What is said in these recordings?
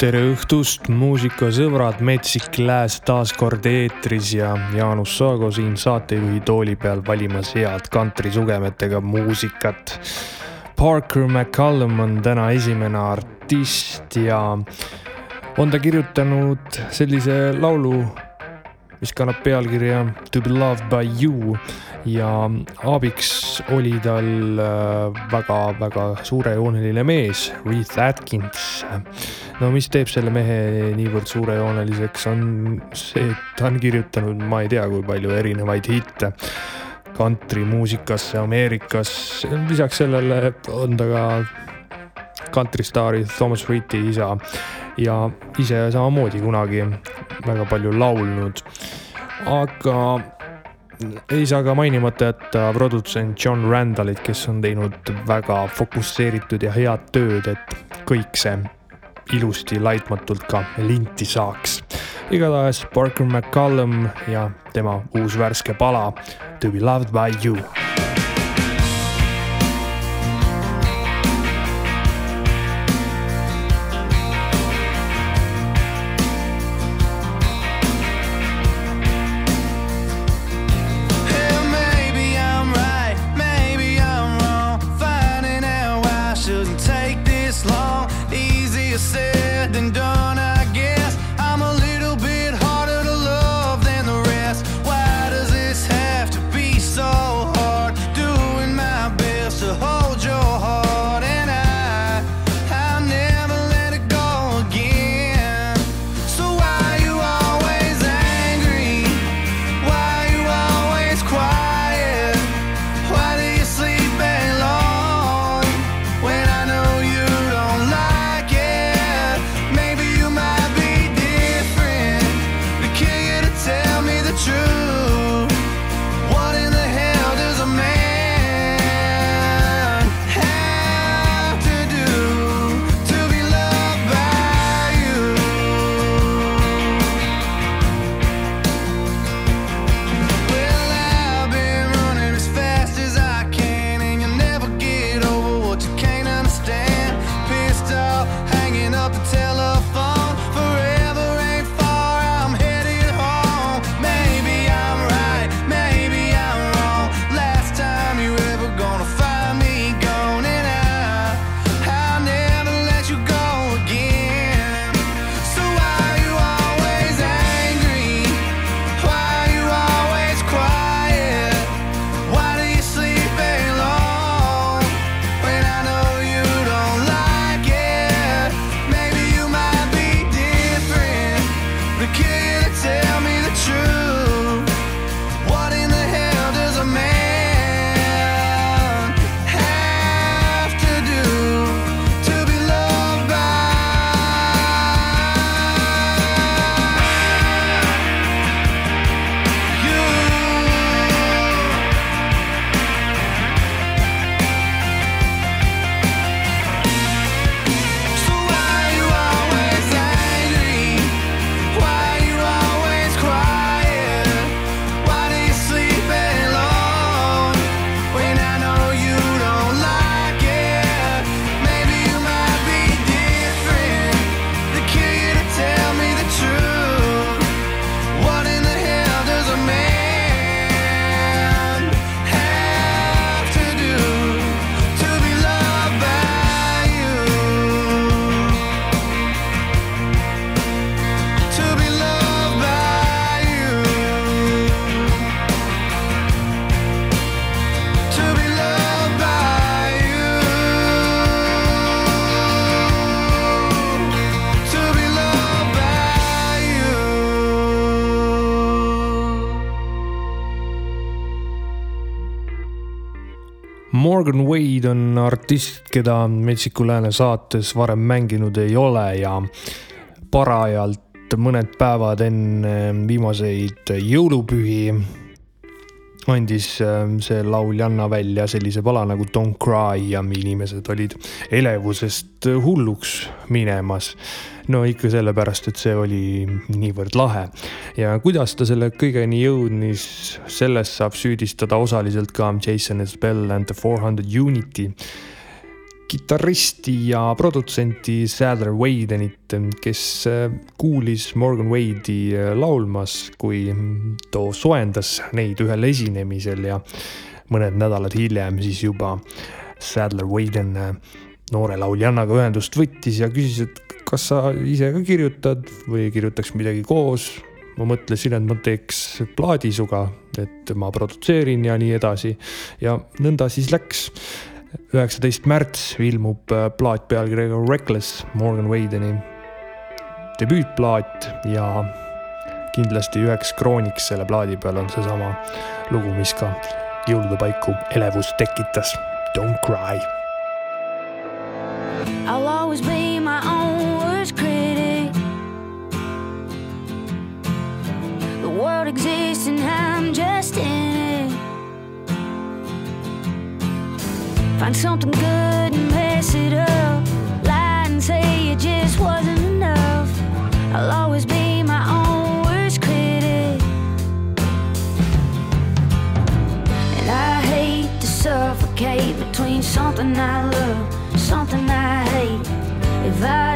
tere õhtust, muusikasõbrad, Metsik Lääs taas kord eetris ja Jaanus Saago siin saatejuhi tooli peal valimas head kantrisugemetega muusikat. Parker McCallum on täna esimene artist ja on ta kirjutanud sellise laulu, mis kannab pealkirja To be loved by you ja abiks oli tal väga-väga äh, suurejooneline mees, Reith Atkins. no mis teeb selle mehe niivõrd suurejooneliseks, on see, et ta on kirjutanud, ma ei tea, kui palju erinevaid hitte kantrimuusikasse Ameerikas. lisaks sellele on ta ka kantristaari Thomas Rhetti isa ja ise samamoodi kunagi väga palju laulnud. aga ei saa ka mainimata jätta produtsent John Randallit, kes on teinud väga fokusseeritud ja head tööd, et kõik see ilusti laitmatult ka linti saaks. igatahes Parker McCallum ja tema uus värske pala To be loved by you Morgan Wade on artist, keda Metsiku Lääne saates varem mänginud ei ole ja parajalt mõned päevad enne viimaseid jõulupühi andis ähm, see lauljanna välja sellise pala nagu Don't Cry ja inimesed olid elevusest hulluks minemas. no ikka sellepärast, et see oli niivõrd lahe ja kuidas ta selle kõigeni jõudis, selles saab süüdistada osaliselt ka Jason S. Bell and the Four Hundred Unity kitarristi ja produtsenti Sadler Wadenit, kes äh, kuulis Morgan Wade'i äh, laulmas, kui too soojendas neid ühel esinemisel ja mõned nädalad hiljem siis juba Sadler Waden äh, noore lauljannaga ühendust võttis ja küsis, et kas sa ise ka kirjutad või kirjutaks midagi koos. ma mõtlesin, et ma teeks plaadi suga, et ma produtseerin ja nii edasi ja nõnda siis läks üheksateist märts ilmub äh, plaat pealkirjaga Reckless Morgan Wadeni debüütplaat ja kindlasti üheks krooniks selle plaadi peal on seesama lugu, mis ka jõulude paiku elevust tekitas. Don't cry. I'll always be my own worst critic. The world exists and I'm just Find something good and mess it up. Lie and say it just wasn't enough. I'll always be my own worst critic. And I hate to suffocate between something I love, something I hate. If I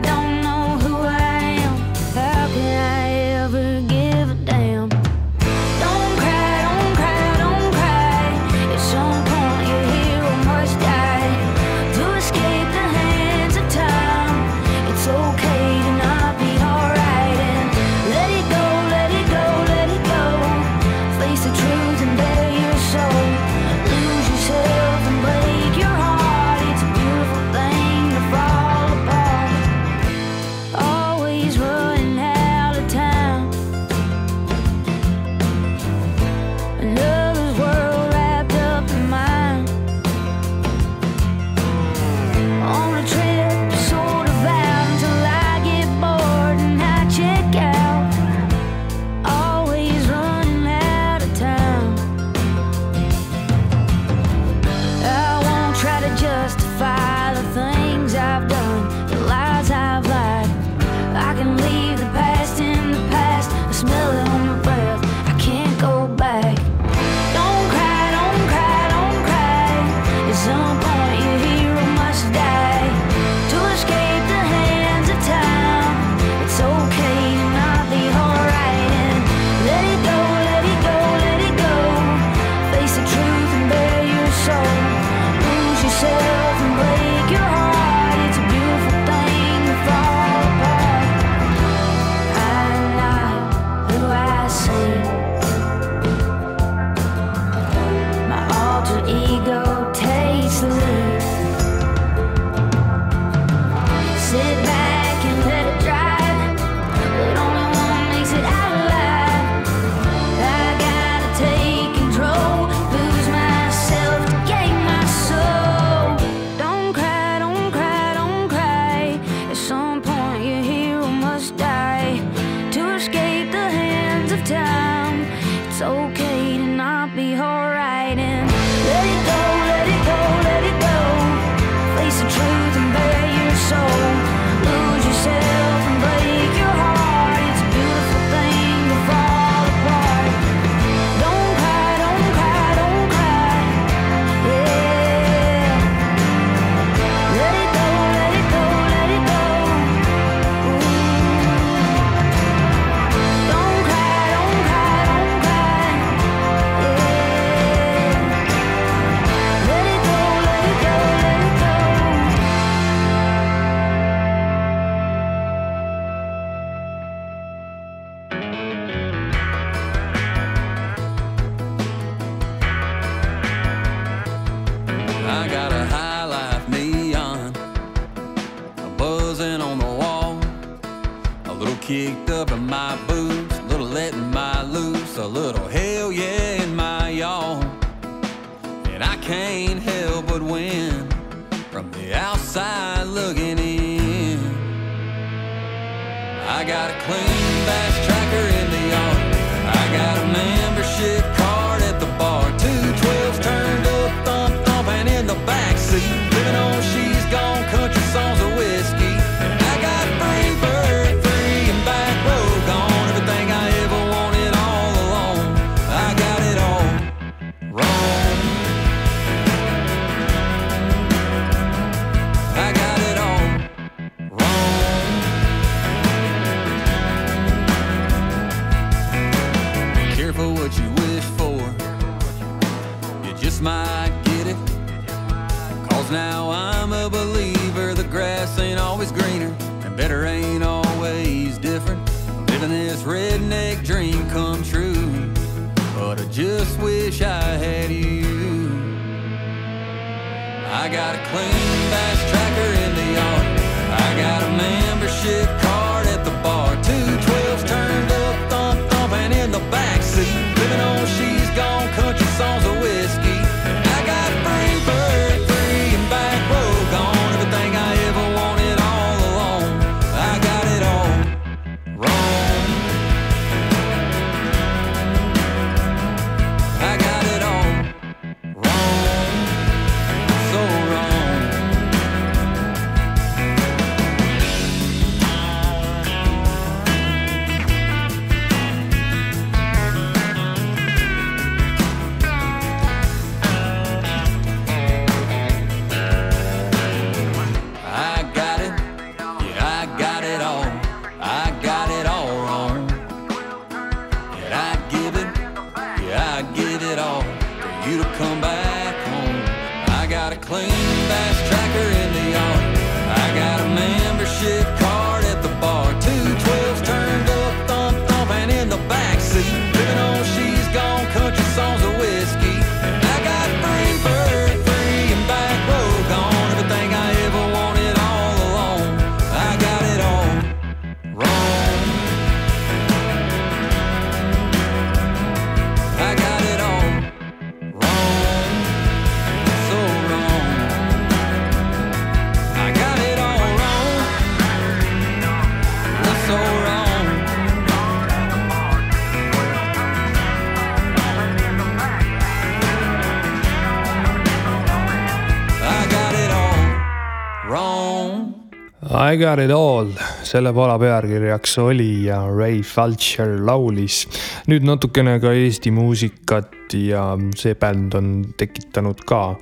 I got it all, selle pala pealkirjaks oli ja Ray Falcher laulis. nüüd natukene ka Eesti muusikat ja see bänd on tekitanud ka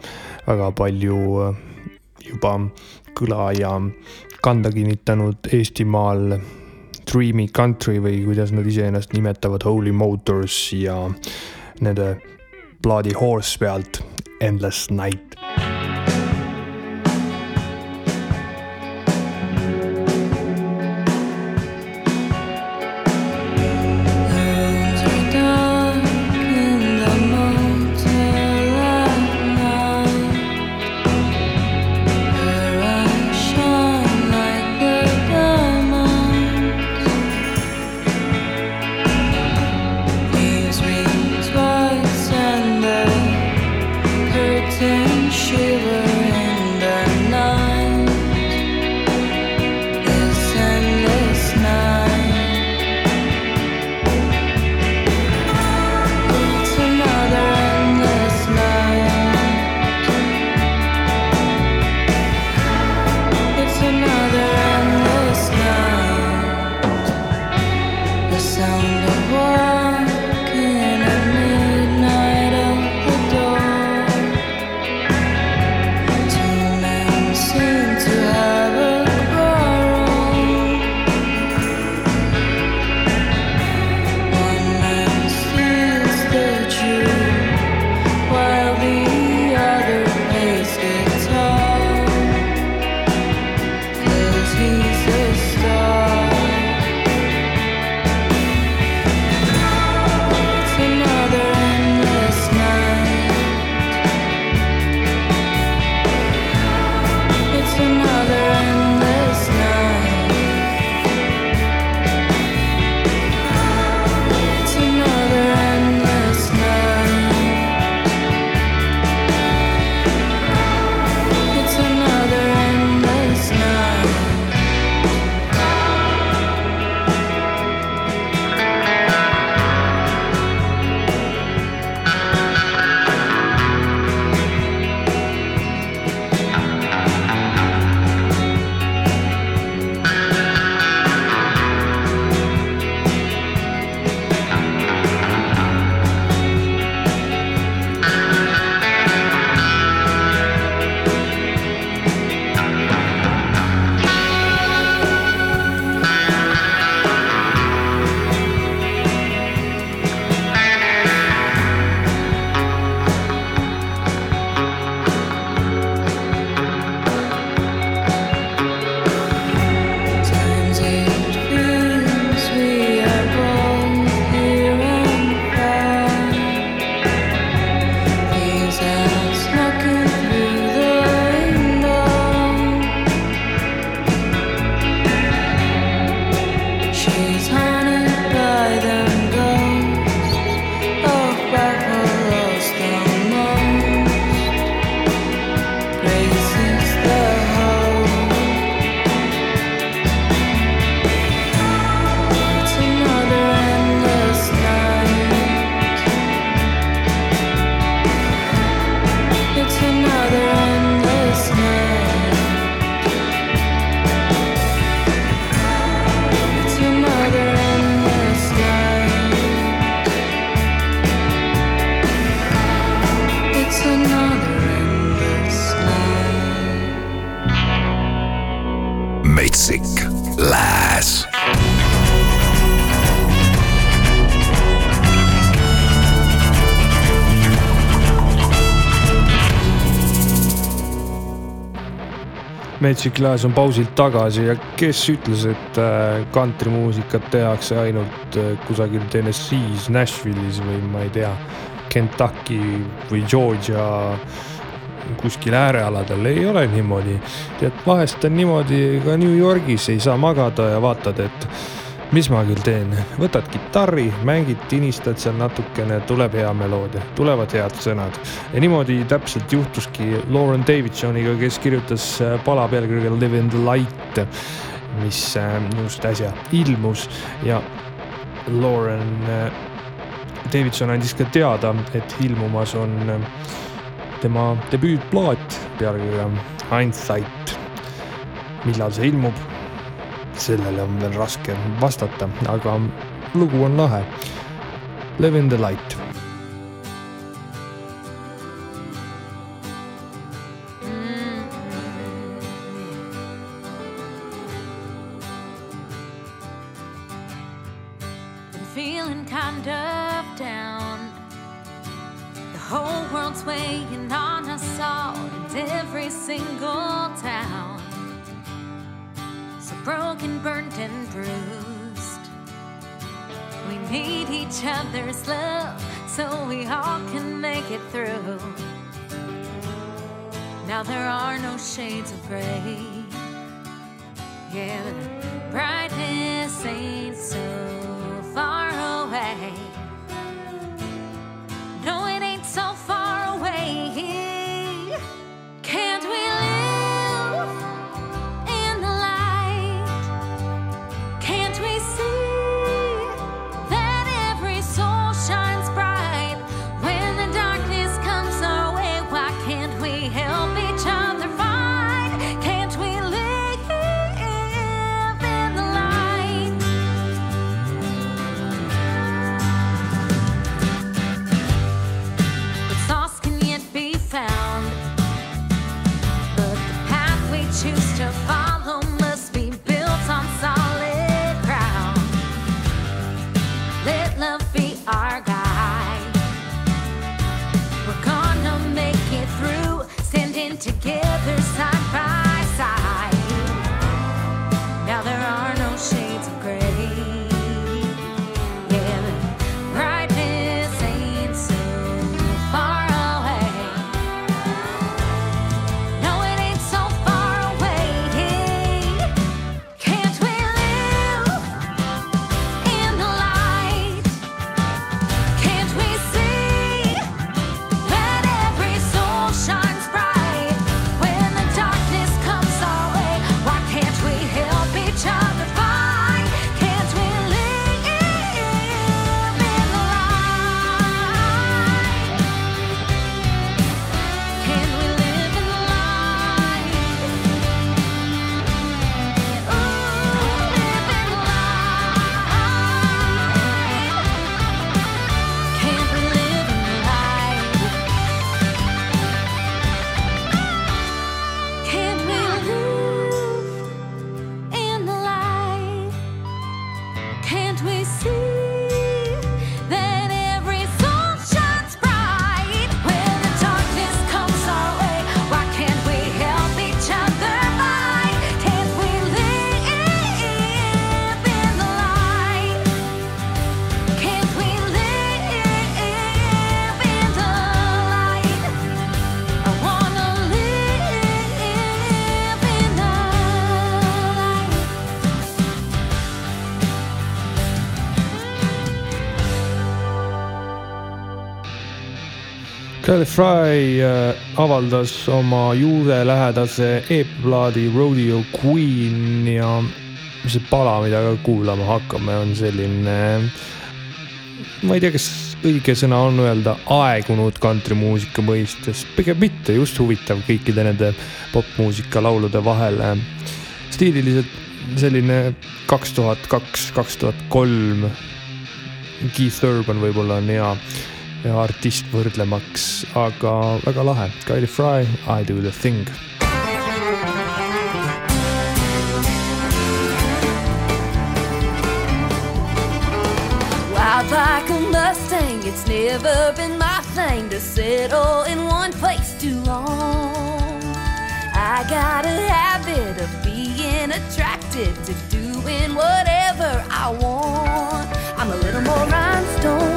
väga palju äh, juba kõla ja kanda kinnitanud Eestimaal Dreamy Country või kuidas nad iseennast nimetavad, Holy Motors ja nende plaadi Horse pealt Endless Night. Magic Glass on pausilt tagasi ja kes ütles, et kantrimuusikat äh, tehakse ainult äh, kusagil Tennessee's, Nashville'is või ma ei tea, Kentucky või Georgia kuskil äärealadel, ei ole niimoodi. tead, vahest on niimoodi ka New Yorgis ei saa magada ja vaatad, et mis ma küll teen, võtad kitarri, mängid, tinistad seal natukene, tuleb hea meloodia, tulevad head sõnad. ja niimoodi täpselt juhtuski Lauren Davidsoniga, kes kirjutas äh, pala pealkirjaga Live in the light, mis äh, just äsja ilmus ja Lauren äh, Davidson andis ka teada, et ilmumas on tema debüütplaat pealkirjaga Hindsight. millal see ilmub sellele on veel raske vastata, aga lugu on lahe. Live in the light Kelly Fry äh, avaldas oma juurelähedase EP-plaadi Rodeo Queen ja see pala, mida ka kuulama hakkame, on selline, ma ei tea, kas õige sõna on öelda aegunud kantrimuusika mõistes, pigem mitte, just huvitav kõikide nende popmuusika laulude vahel. stiililiselt selline kaks tuhat kaks, kaks tuhat kolm. Keith Urban võib-olla on hea artist võrdlemaks, aga väga lahe. Kylie Fry, I do the thing Wild like a Mustang, it's never been my thing to settle in one place too long. I got a habit of being attracted to doing whatever I want. I'm a little more rhinestone.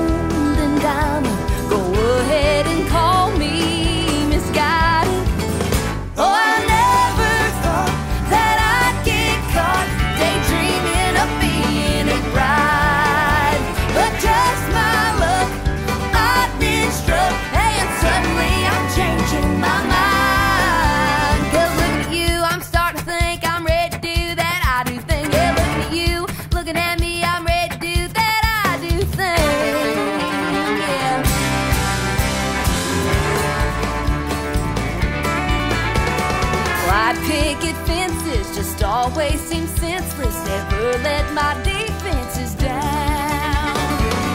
my defenses down.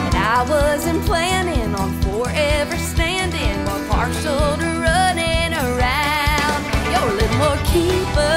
And I wasn't planning on forever standing, one partial to running around. You're a little more keeper.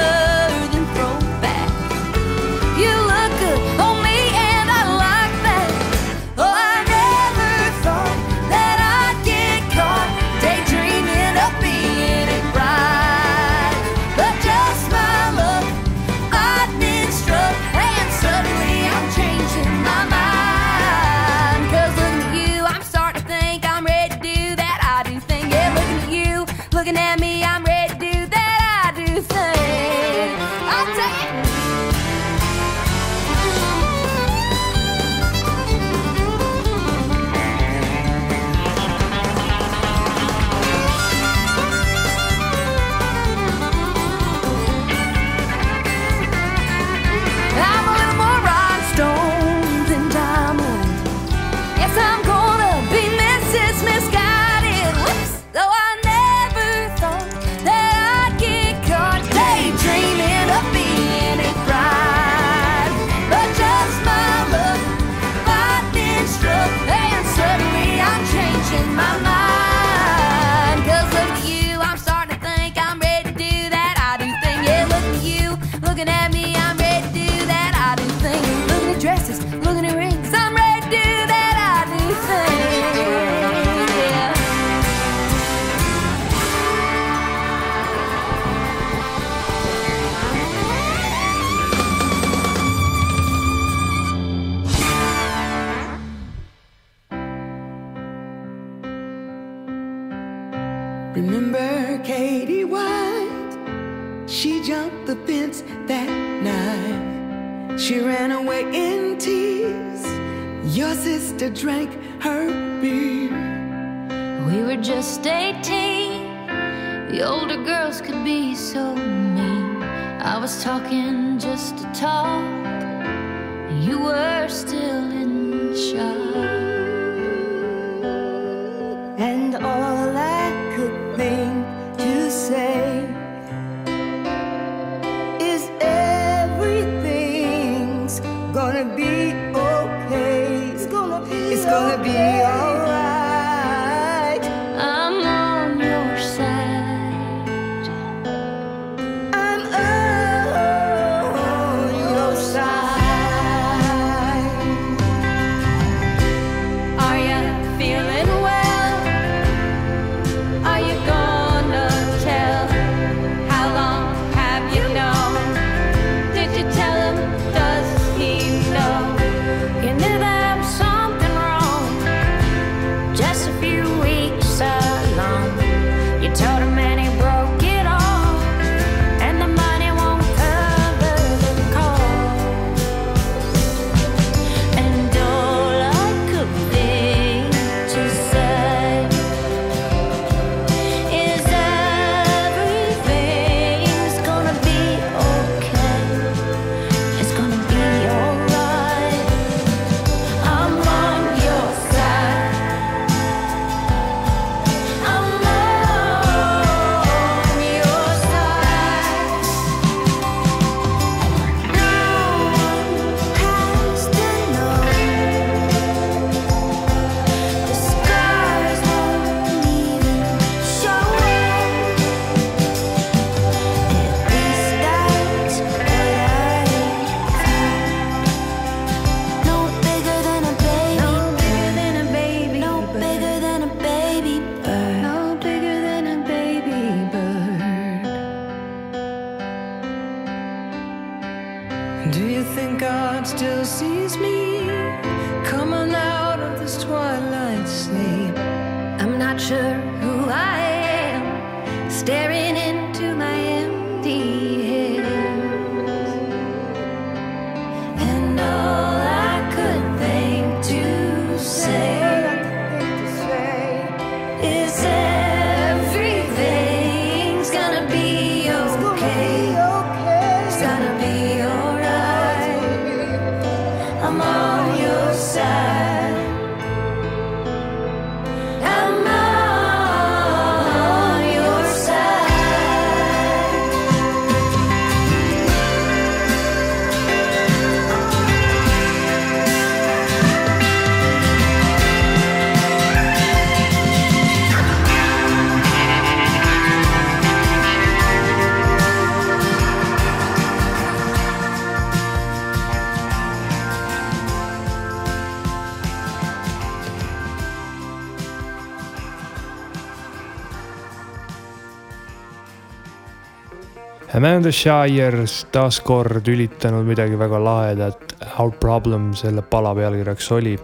Amanda Shires taas kord ülitanud midagi väga lahedat, Our Problem selle pala pealkirjaks oli.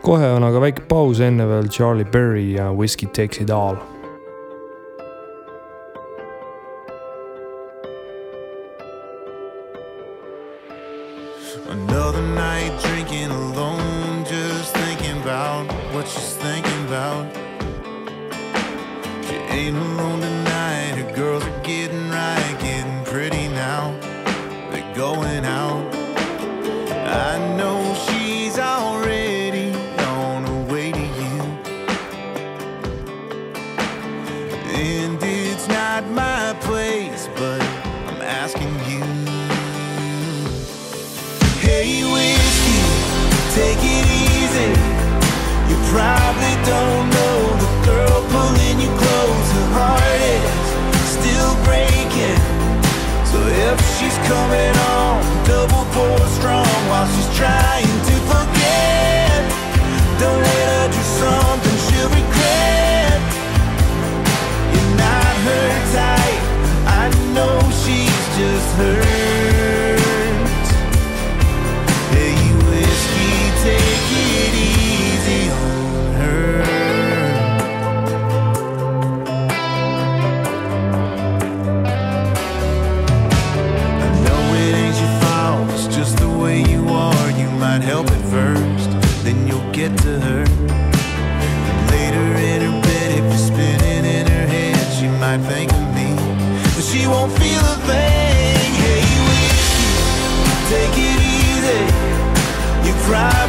kohe on aga väike paus, enne veel Charlie Berry ja Whiskey Takes It All Another night drinking alone, just thinking about what she's thinking about. She ain't alone tonight, her girls are getting you won't feel a thing. Hey, whiskey, take it easy. You cry.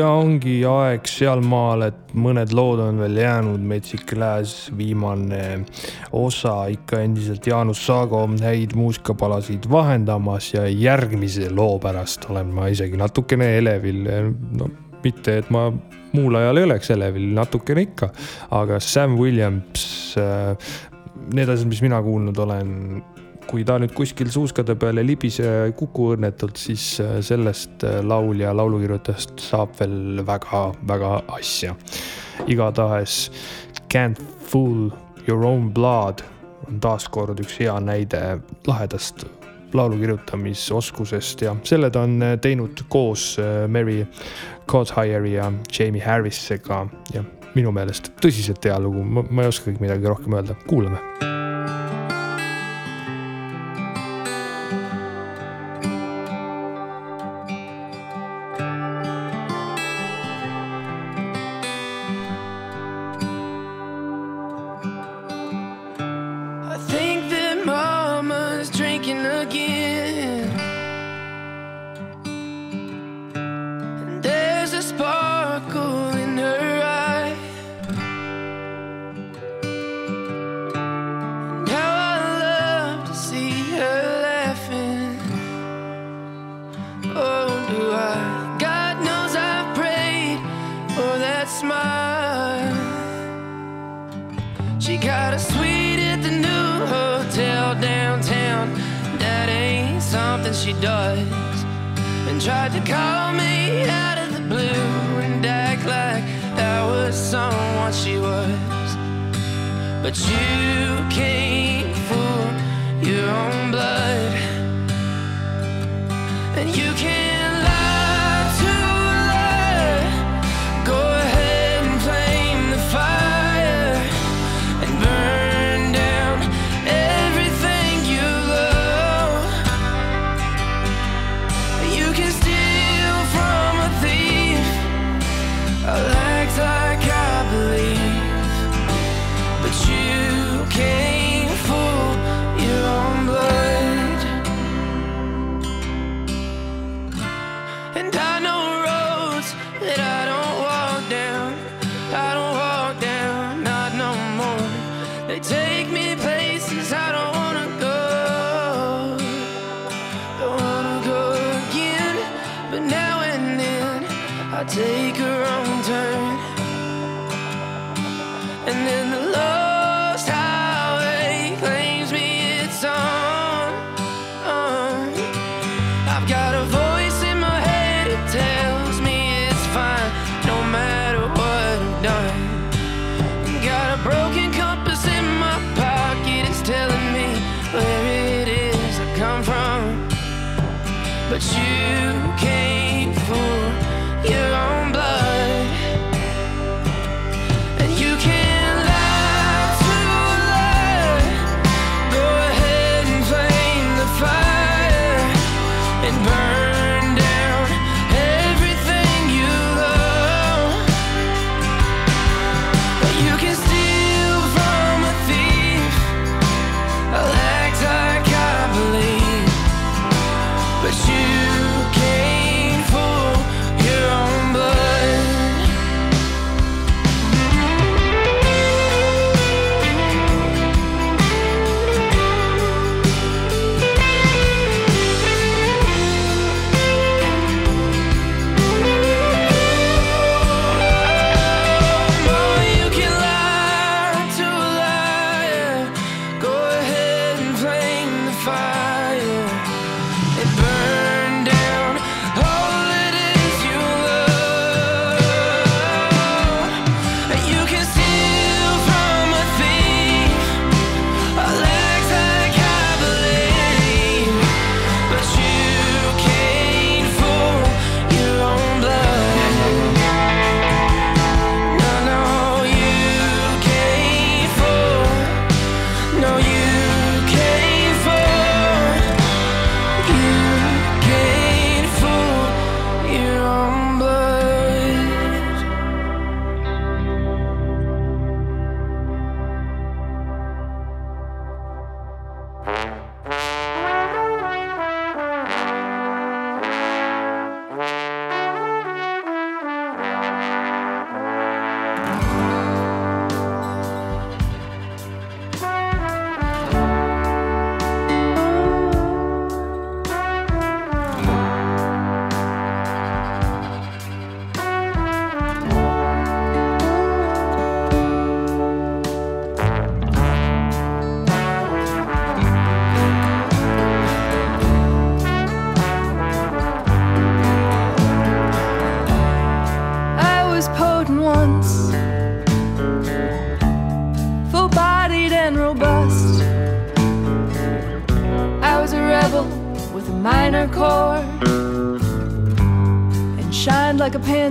Ja ongi aeg sealmaal, et mõned lood on veel jäänud, Metsik Lääs, viimane osa ikka endiselt Jaanus Saago häid muusikapalasid vahendamas ja järgmise loo pärast olen ma isegi natukene elevil. no mitte, et ma muul ajal ei oleks elevil, natukene ikka, aga Sam Williams, äh, need asjad, mis mina kuulnud olen kui ta nüüd kuskil suuskade peal ei libise kuku õnnetult, siis äh, sellest äh, laulja, laulukirjutajast saab veel väga-väga asja. igatahes Can't fool your own blood on taaskord üks hea näide lahedast laulu kirjutamisoskusest ja selle ta on äh, teinud koos Mary Cothieri ja Jamie Harrisega ja minu meelest tõsiselt hea lugu, ma ei oskagi midagi rohkem öelda, kuulame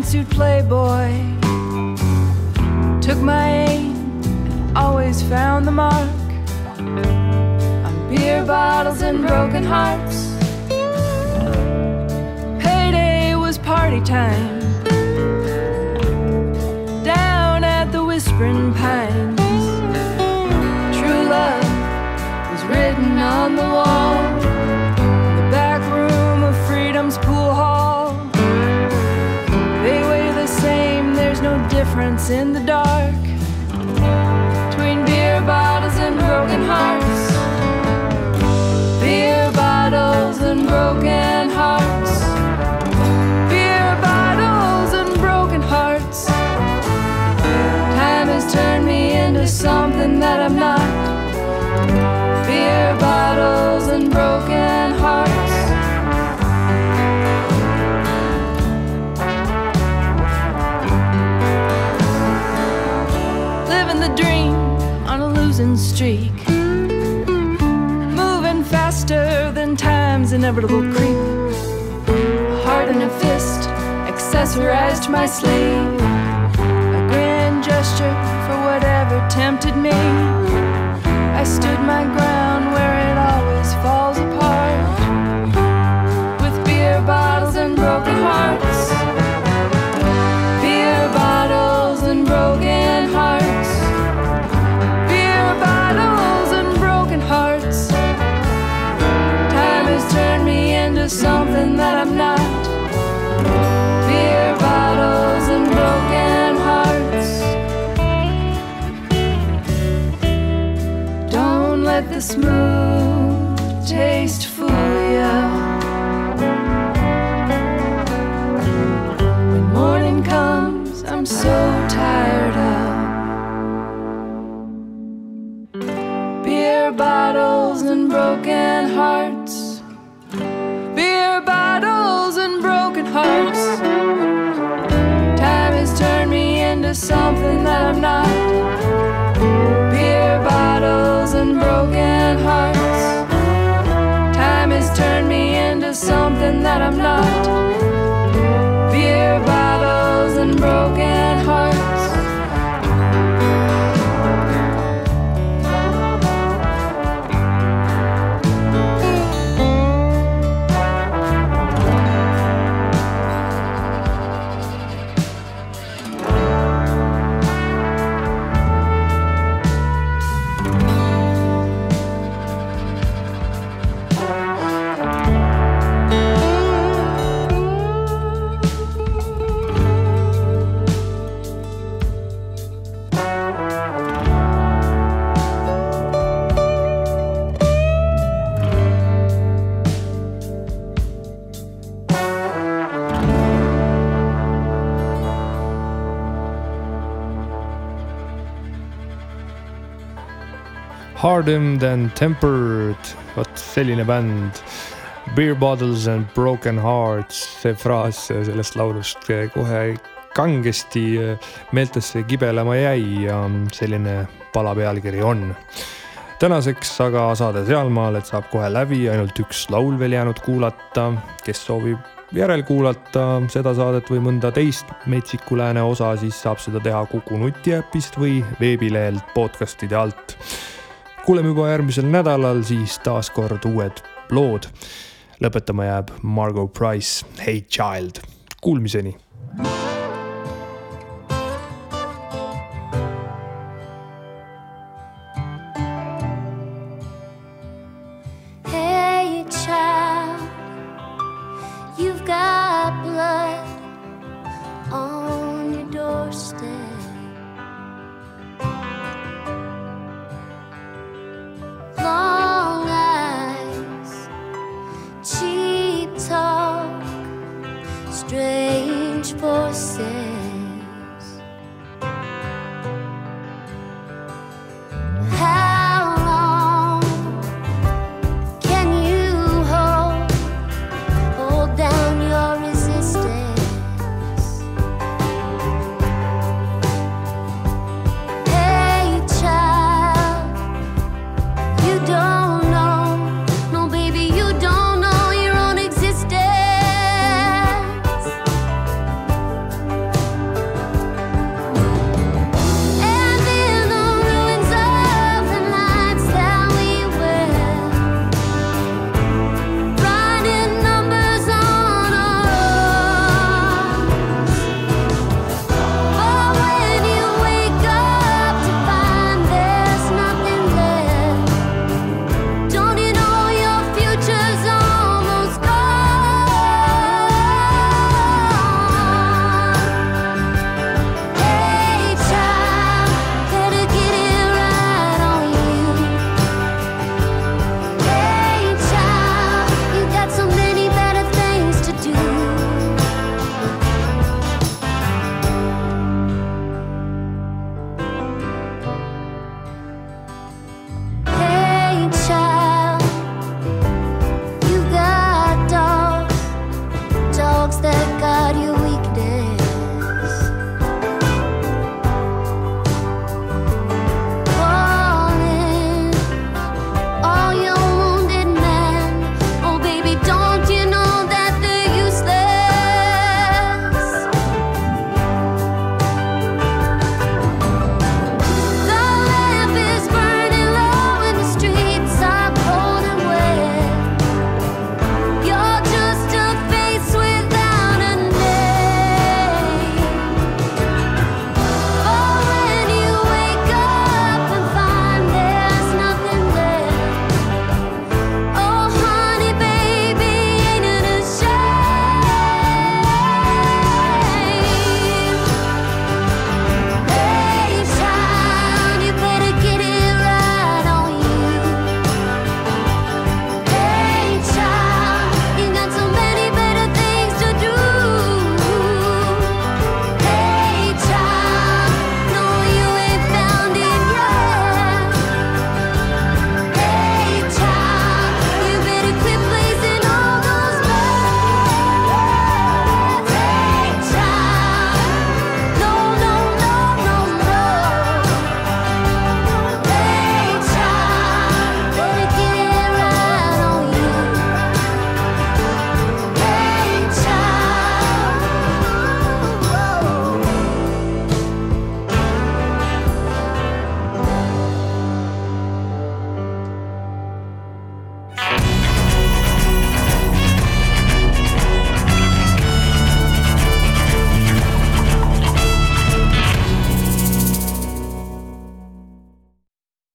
pantsuit playboy. Streak. Moving faster than time's inevitable creep. A heart and a fist accessorized my sleeve. A grand gesture for whatever tempted me. I stood my ground me something that I'm not. Beer bottles and broken hearts. Don't let the smooth taste fool ya. When morning comes, I'm so tired of beer bottles and broken hearts. Something that I'm not. Beer bottles and broken hearts. Time has turned me into something that I'm not. Beer bottles and broken Harder than tempered, vot selline bänd. Beer bottles and broken hearts, see fraas sellest laulust kohe kangesti meeltesse kibelema jäi ja selline pala pealkiri on. tänaseks aga saade sealmaal, et saab kohe läbi, ainult üks laul veel jäänud kuulata, kes soovib järelkuulata seda saadet või mõnda teist Metsiku Lääne osa, siis saab seda teha Kuku nutiäpist või veebilehelt podcast'ide alt kuuleme juba järgmisel nädalal siis taas kord uued lood. lõpetama jääb Margo Price, Hey Child. Kuulmiseni.